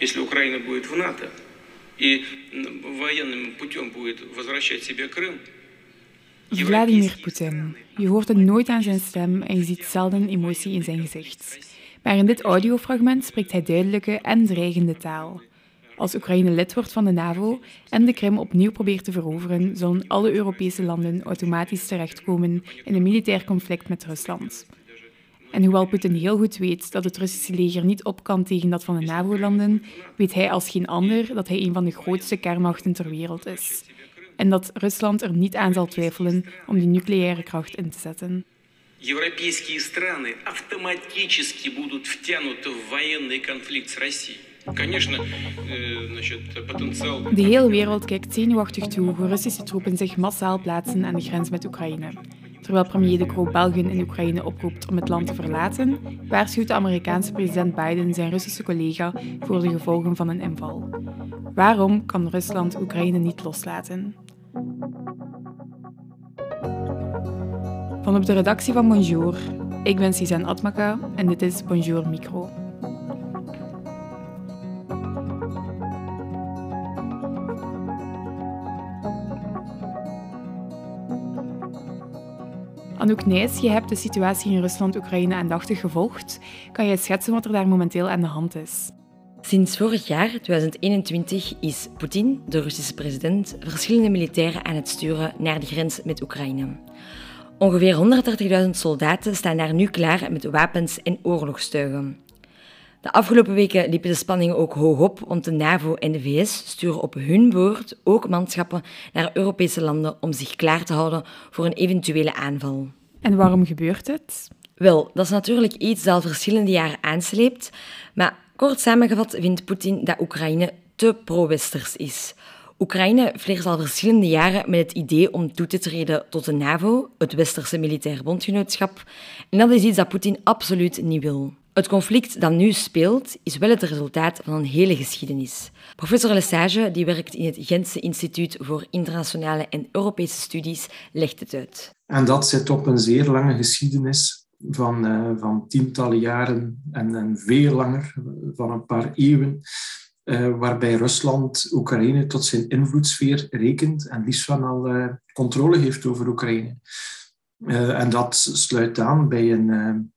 если Украина будет в НАТО и военным путем будет возвращать себе Крым, Vladimir Poetin. Je hoort het nooit aan zijn stem en je ziet zelden emotie in zijn gezicht. Maar in dit audiofragment spreekt hij duidelijke en dreigende taal. Als Oekraïne lid wordt van de NAVO en de Krim opnieuw probeert te veroveren, zullen alle Europese landen automatisch terechtkomen in een militair conflict met Rusland. En hoewel Poetin heel goed weet dat het Russische leger niet op kan tegen dat van de NAVO-landen, weet hij als geen ander dat hij een van de grootste kernmachten ter wereld is. En dat Rusland er niet aan zal twijfelen om die nucleaire kracht in te zetten. европейские страны автоматически будут втянуты в военный конфликт с Россией. Конечно, э, значит, потенциал... De hele wereld kijkt zenuwachtig toe hoe Russische troepen zich massaal plaatsen aan de grens met Oekraïne. Terwijl premier De Croo Belgen in Oekraïne oproept om het land te verlaten, waarschuwt de Amerikaanse president Biden zijn Russische collega voor de gevolgen van een inval. Waarom kan Rusland Oekraïne niet loslaten? Van op de redactie van Bonjour, ik ben Suzanne Atmaka en dit is Bonjour Micro. Anouk Nijs, je hebt de situatie in Rusland-Oekraïne aandachtig gevolgd. Kan jij schetsen wat er daar momenteel aan de hand is? Sinds vorig jaar, 2021, is Poetin, de Russische president, verschillende militairen aan het sturen naar de grens met Oekraïne. Ongeveer 130.000 soldaten staan daar nu klaar met wapens en oorlogstuigen. De afgelopen weken liepen de spanningen ook hoog op, want de NAVO en de VS sturen op hun beurt ook manschappen naar Europese landen om zich klaar te houden voor een eventuele aanval. En waarom gebeurt het? Wel, dat is natuurlijk iets dat al verschillende jaren aansleept, maar kort samengevat vindt Poetin dat Oekraïne te pro-westers is. Oekraïne fleert al verschillende jaren met het idee om toe te treden tot de NAVO, het Westerse militair bondgenootschap, en dat is iets dat Poetin absoluut niet wil. Het conflict dat nu speelt is wel het resultaat van een hele geschiedenis. Professor Lesage, die werkt in het Gentse Instituut voor Internationale en Europese Studies, legt het uit. En dat zit op een zeer lange geschiedenis van, uh, van tientallen jaren en, en veel langer, van een paar eeuwen, uh, waarbij Rusland Oekraïne tot zijn invloedssfeer rekent en liefst van al uh, controle heeft over Oekraïne. en dat sluit aan bij een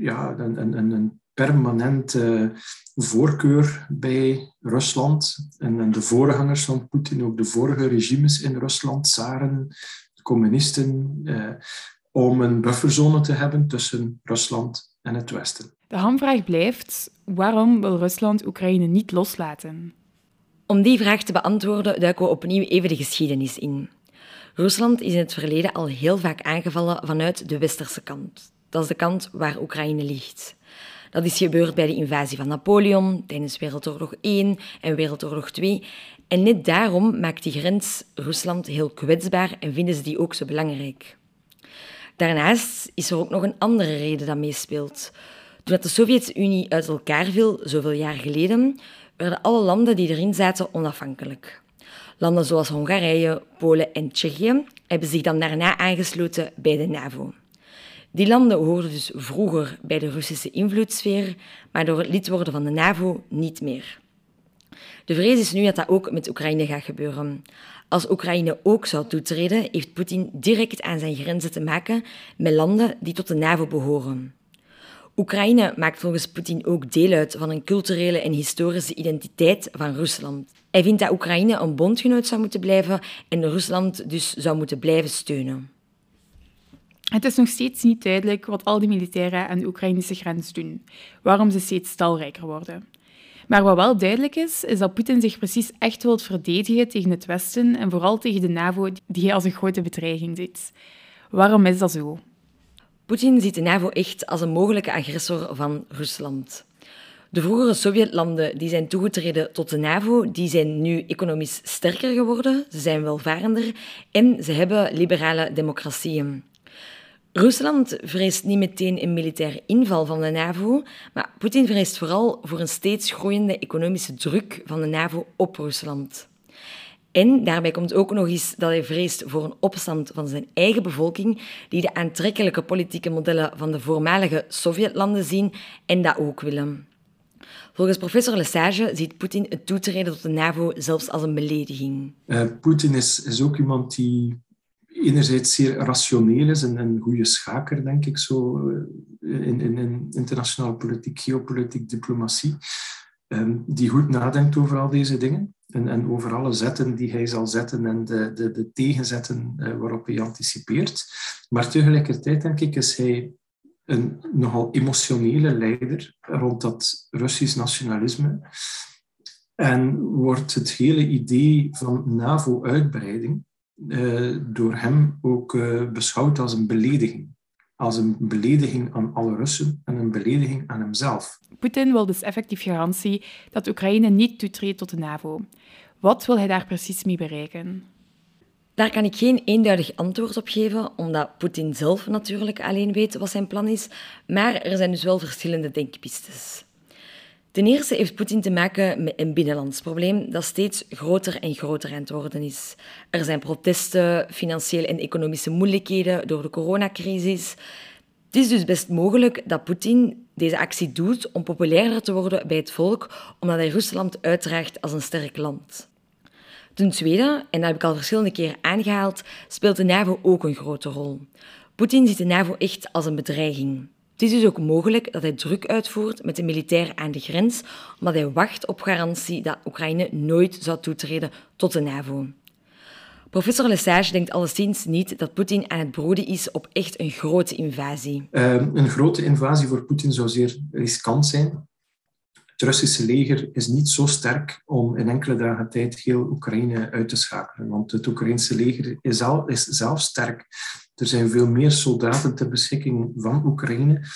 ja, een, een, een permanente voorkeur bij Rusland. En, en de voorgangers van Poetin, ook de vorige regimes in Rusland, Tsaren, de communisten, eh, om een bufferzone te hebben tussen Rusland en het Westen. De hamvraag blijft, waarom wil Rusland Oekraïne niet loslaten? Om die vraag te beantwoorden duiken we opnieuw even de geschiedenis in. Rusland is in het verleden al heel vaak aangevallen vanuit de westerse kant. Dat is de kant waar Oekraïne ligt. Dat is gebeurd bij de invasie van Napoleon tijdens Wereldoorlog I en Wereldoorlog II. En net daarom maakt die grens Rusland heel kwetsbaar en vinden ze die ook zo belangrijk. Daarnaast is er ook nog een andere reden dat meespeelt. Toen de Sovjet-Unie uit elkaar viel, zoveel jaar geleden, werden alle landen die erin zaten onafhankelijk. Landen zoals Hongarije, Polen en Tsjechië hebben zich dan daarna aangesloten bij de NAVO. Die landen hoorden dus vroeger bij de Russische invloedssfeer, maar door het lid worden van de NAVO niet meer. De vrees is nu dat dat ook met Oekraïne gaat gebeuren. Als Oekraïne ook zou toetreden, heeft Poetin direct aan zijn grenzen te maken met landen die tot de NAVO behoren. Oekraïne maakt volgens Poetin ook deel uit van een culturele en historische identiteit van Rusland. Hij vindt dat Oekraïne een bondgenoot zou moeten blijven en Rusland dus zou moeten blijven steunen. Het is nog steeds niet duidelijk wat al die militairen aan de Oekraïnse grens doen, waarom ze steeds talrijker worden. Maar wat wel duidelijk is, is dat Poetin zich precies echt wil verdedigen tegen het Westen en vooral tegen de NAVO, die hij als een grote bedreiging ziet. Waarom is dat zo? Poetin ziet de NAVO echt als een mogelijke agressor van Rusland. De vroegere Sovjetlanden die zijn toegetreden tot de NAVO, die zijn nu economisch sterker geworden, ze zijn welvarender en ze hebben liberale democratieën. Rusland vreest niet meteen een militaire inval van de NAVO, maar Poetin vreest vooral voor een steeds groeiende economische druk van de NAVO op Rusland. En daarbij komt ook nog eens dat hij vreest voor een opstand van zijn eigen bevolking, die de aantrekkelijke politieke modellen van de voormalige Sovjetlanden zien en dat ook willen. Volgens professor Lesage ziet Poetin het toetreden tot de NAVO zelfs als een belediging. Uh, Poetin is, is ook iemand die enerzijds zeer rationeel is en een goede schaker, denk ik, zo eh, in, in, in internationale politiek, geopolitiek, diplomatie, um, die goed nadenkt over al deze dingen en, en over alle zetten die hij zal zetten en de, de, de tegenzetten uh, waarop hij anticipeert. Maar tegelijkertijd, denk ik, is hij een nogal emotionele leider rond dat Russisch nationalisme. En wordt het hele idee van NAVO-uitbreiding door hem ook uh, beschouwd als een belediging. Als een belediging aan alle Russen en een belediging aan hemzelf. Poetin wil dus effectief garantie dat Oekraïne niet toetreedt tot de NAVO. Wat wil hij daar precies mee bereiken? Daar kan ik geen eenduidig antwoord op geven, omdat Poetin zelf natuurlijk alleen weet wat zijn plan is, maar er zijn dus wel verschillende denkpistes. Ten eerste heeft Poetin te maken met een binnenlands probleem dat steeds groter en groter aan het worden is. Er zijn protesten, financiële en economische moeilijkheden door de coronacrisis. Het is dus best mogelijk dat Poetin deze actie doet om populairder te worden bij het volk, omdat hij Rusland uitdraagt als een sterk land. Ten tweede, en dat heb ik al verschillende keren aangehaald, speelt de NAVO ook een grote rol. Poetin ziet de NAVO echt als een bedreiging. Het is dus ook mogelijk dat hij druk uitvoert met de militair aan de grens, omdat hij wacht op garantie dat Oekraïne nooit zou toetreden tot de NAVO. Professor Lesage denkt alleszins niet dat Poetin aan het broeden is op echt een grote invasie. Uh, een grote invasie voor Poetin zou zeer riskant zijn. Het Russische leger is niet zo sterk om in enkele dagen tijd heel Oekraïne uit te schakelen. Want het Oekraïnse leger is, al, is zelf sterk. Er zijn veel meer soldaten ter beschikking van Oekraïne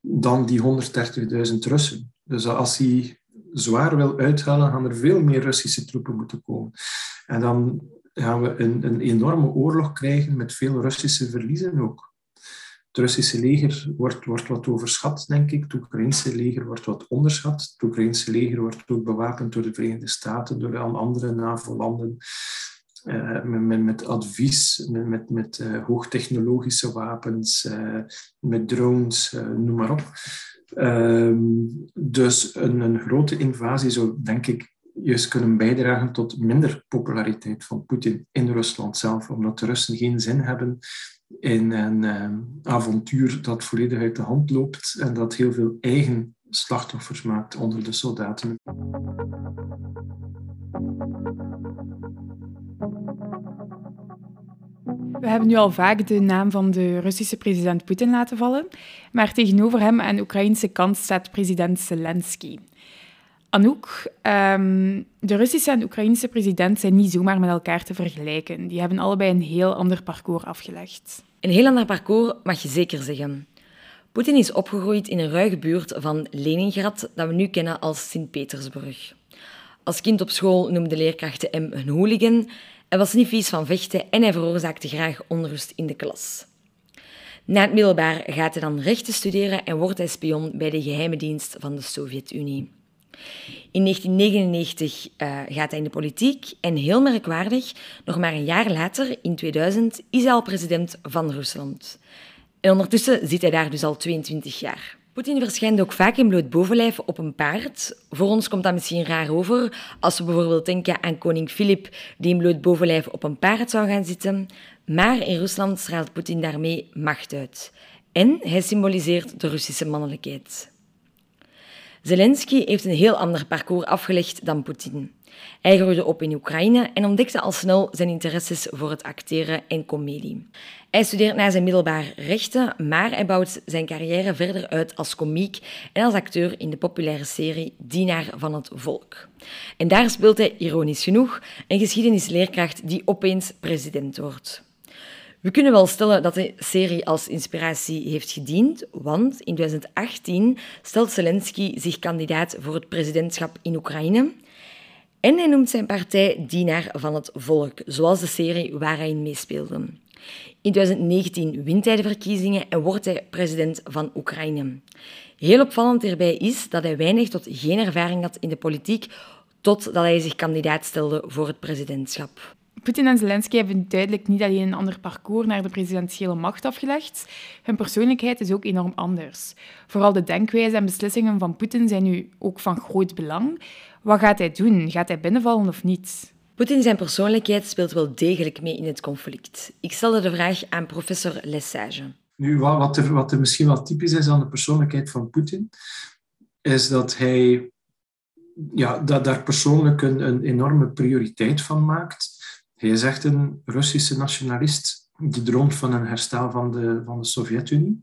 dan die 130.000 Russen. Dus als hij zwaar wil uithalen, gaan er veel meer Russische troepen moeten komen. En dan gaan we een, een enorme oorlog krijgen met veel Russische verliezen ook. Het Russische leger wordt, wordt wat overschat, denk ik. Het Oekraïnse leger wordt wat onderschat. Het Oekraïnse leger wordt ook bewapend door de Verenigde Staten, door andere NAVO-landen. Uh, met, met, advies, met, met, uh, hoogtechnologische wapens, uh, met drones, noem maar op. Ehm, dus een, een, grote invasie zou, denk ik, juist kunnen bijdragen tot minder populariteit van Poetin in Rusland zelf, omdat de Russen geen zin hebben in een avontuur dat volledig uit de hand loopt en dat heel veel eigen slachtoffers maakt onder de soldaten. We hebben nu al vaak de naam van de Russische president Poetin laten vallen, maar tegenover hem aan de Oekraïnse kant staat president Zelensky. Anouk, um, de Russische en de Oekraïnse president zijn niet zomaar met elkaar te vergelijken. Die hebben allebei een heel ander parcours afgelegd. Een heel ander parcours mag je zeker zeggen. Poetin is opgegroeid in een ruige buurt van Leningrad, dat we nu kennen als Sint-Petersburg. Als kind op school noemde leerkrachten hem een hooligan. Hij was niet vies van vechten en hij veroorzaakte graag onrust in de klas. Na het middelbaar gaat hij dan rechten studeren en wordt hij spion bij de geheime dienst van de Sovjet-Unie. In 1999 uh, eh, gaat hij in de politiek en heel merkwaardig, nog maar een jaar later, in 2000, is hij al president van Rusland. En ondertussen zit hij daar dus al 22 jaar. Poetin verschijnt ook vaak in bloot bovenlijf op een paard. Voor ons komt dat misschien raar over, als we bijvoorbeeld denken aan koning Filip, die in bloot bovenlijf op een paard zou gaan zitten. Maar in Rusland straalt Poetin daarmee macht uit. En hij symboliseert de Russische mannelijkheid. Zelensky heeft een heel ander parcours afgelegd dan Poetin. Hij groeide op in Oekraïne en ontdekte al snel zijn interesses voor het acteren en comedie. Hij studeert na zijn middelbaar rechten, maar hij bouwt zijn carrière verder uit als komiek en als acteur in de populaire serie Dienaar van het Volk. En daar speelt hij, ironisch genoeg, een geschiedenisleerkracht die opeens president wordt. We kunnen wel stellen dat de serie als inspiratie heeft gediend, want in 2018 stelt Zelensky zich kandidaat voor het presidentschap in Oekraïne. En hij noemt zijn partij Dienaar van het Volk, zoals de serie waar hij in meespeelde. In 2019 wint hij de verkiezingen en wordt hij president van Oekraïne. Heel opvallend hierbij is dat hij weinig tot geen ervaring had in de politiek totdat hij zich kandidaat stelde voor het presidentschap. Poetin en Zelensky hebben duidelijk niet alleen een ander parcours naar de presidentiële macht afgelegd, hun persoonlijkheid is ook enorm anders. Vooral de denkwijze en beslissingen van Poetin zijn nu ook van groot belang. Wat gaat hij doen? Gaat hij binnenvallen of niet? Poetin zijn persoonlijkheid speelt wel degelijk mee in het conflict. Ik stelde de vraag aan professor Lesage. Nu, wat er, wat er misschien wel typisch is aan de persoonlijkheid van Poetin, is dat hij ja, dat daar persoonlijk een, een enorme prioriteit van maakt. Hij is echt een Russische nationalist die droomt van een herstel van de, van de Sovjet-Unie.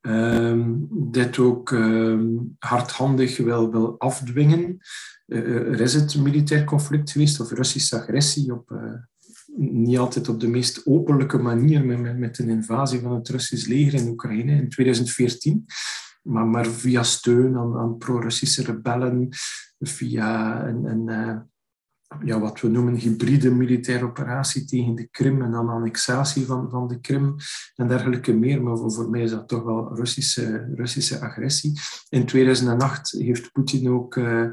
Um, dit ook um, hardhandig wil, wil afdwingen. Uh, er is het militair conflict geweest, of Russische agressie, op, uh, niet altijd op de meest openlijke manier, met, met een invasie van het Russisch leger in Oekraïne in 2014. Maar, maar via steun aan, aan pro-Russische rebellen, via een, een ja, wat we noemen hybride militaire operatie tegen de Krim en dan annexatie van, van de Krim en dergelijke meer. Maar voor, mij is dat toch wel Russische, Russische agressie. In 2008 heeft Poetin ook uh,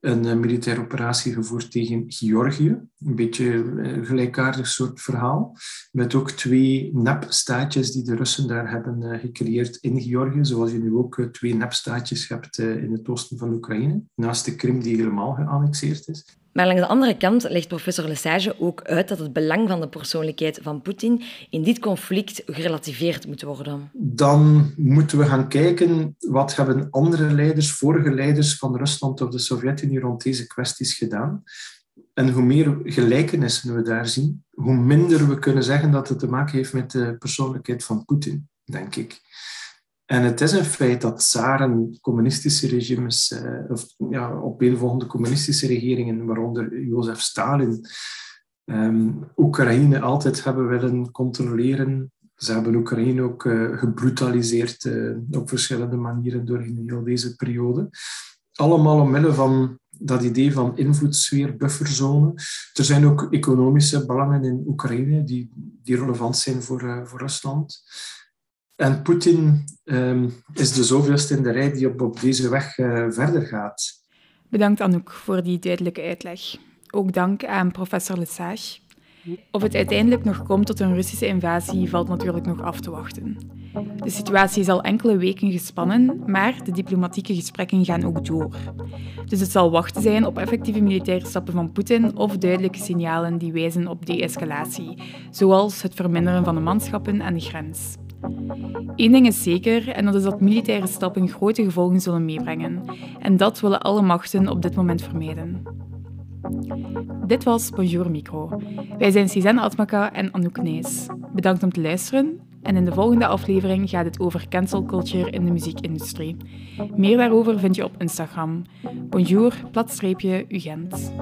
een uh, militaire operatie gevoerd tegen Georgië. Een beetje een gelijkaardig soort verhaal. Met ook twee nepstaatjes die de Russen daar hebben gecreëerd in Georgië. Zoals je nu ook twee nepstaatjes hebt in het oosten van Oekraïne. Naast de Krim die helemaal geannexeerd is. Maar langs de andere kant legt professor Lesage ook uit dat het belang van de persoonlijkheid van Poetin in dit conflict gerelativeerd moet worden. Dan moeten we gaan kijken wat hebben andere leiders, vorige leiders van Rusland of de Sovjet-Unie rond deze kwesties gedaan. En hoe meer gelijkenissen we daar zien, hoe minder we kunnen zeggen dat het te maken heeft met de persoonlijkheid van Poetin, denk ik. En het is een feit dat tsaren, communistische regimes, eh, of ja, opeenvolgende communistische regeringen, waaronder Jozef Stalin, um, Oekraïne altijd hebben willen controleren. Ze hebben Oekraïne ook uh, gebrutaliseerd uh, op verschillende manieren doorheen heel deze periode. Allemaal omwille van dat idee van invloedssfeer, bufferzone. Er zijn ook economische belangen in Oekraïne die, die relevant zijn voor, voor Rusland. En Poetin um, is de zoveelste in de rij die op, op deze weg uh, verder gaat. Bedankt Anouk voor die duidelijke uitleg. Ook dank aan professor Lesage. Of het uiteindelijk nog komt tot een Russische invasie valt natuurlijk nog af te wachten. De situatie is al enkele weken gespannen, maar de diplomatieke gesprekken gaan ook door. Dus het zal wachten zijn op effectieve militaire stappen van Poetin of duidelijke signalen die wijzen op de-escalatie, zoals het verminderen van de manschappen aan de grens. Eén ding is zeker, en dat is dat militaire stappen grote gevolgen zullen meebrengen. En dat willen alle machten op dit moment vermijden. Dit was Bonjour Micro. Wij zijn Suzanne Atmaka en Anouk Nees. Bedankt om te luisteren en in de volgende aflevering gaat het over cancel culture in de muziekindustrie. Meer daarover vind je op Instagram. Bonjour, platstreepje, Ugent.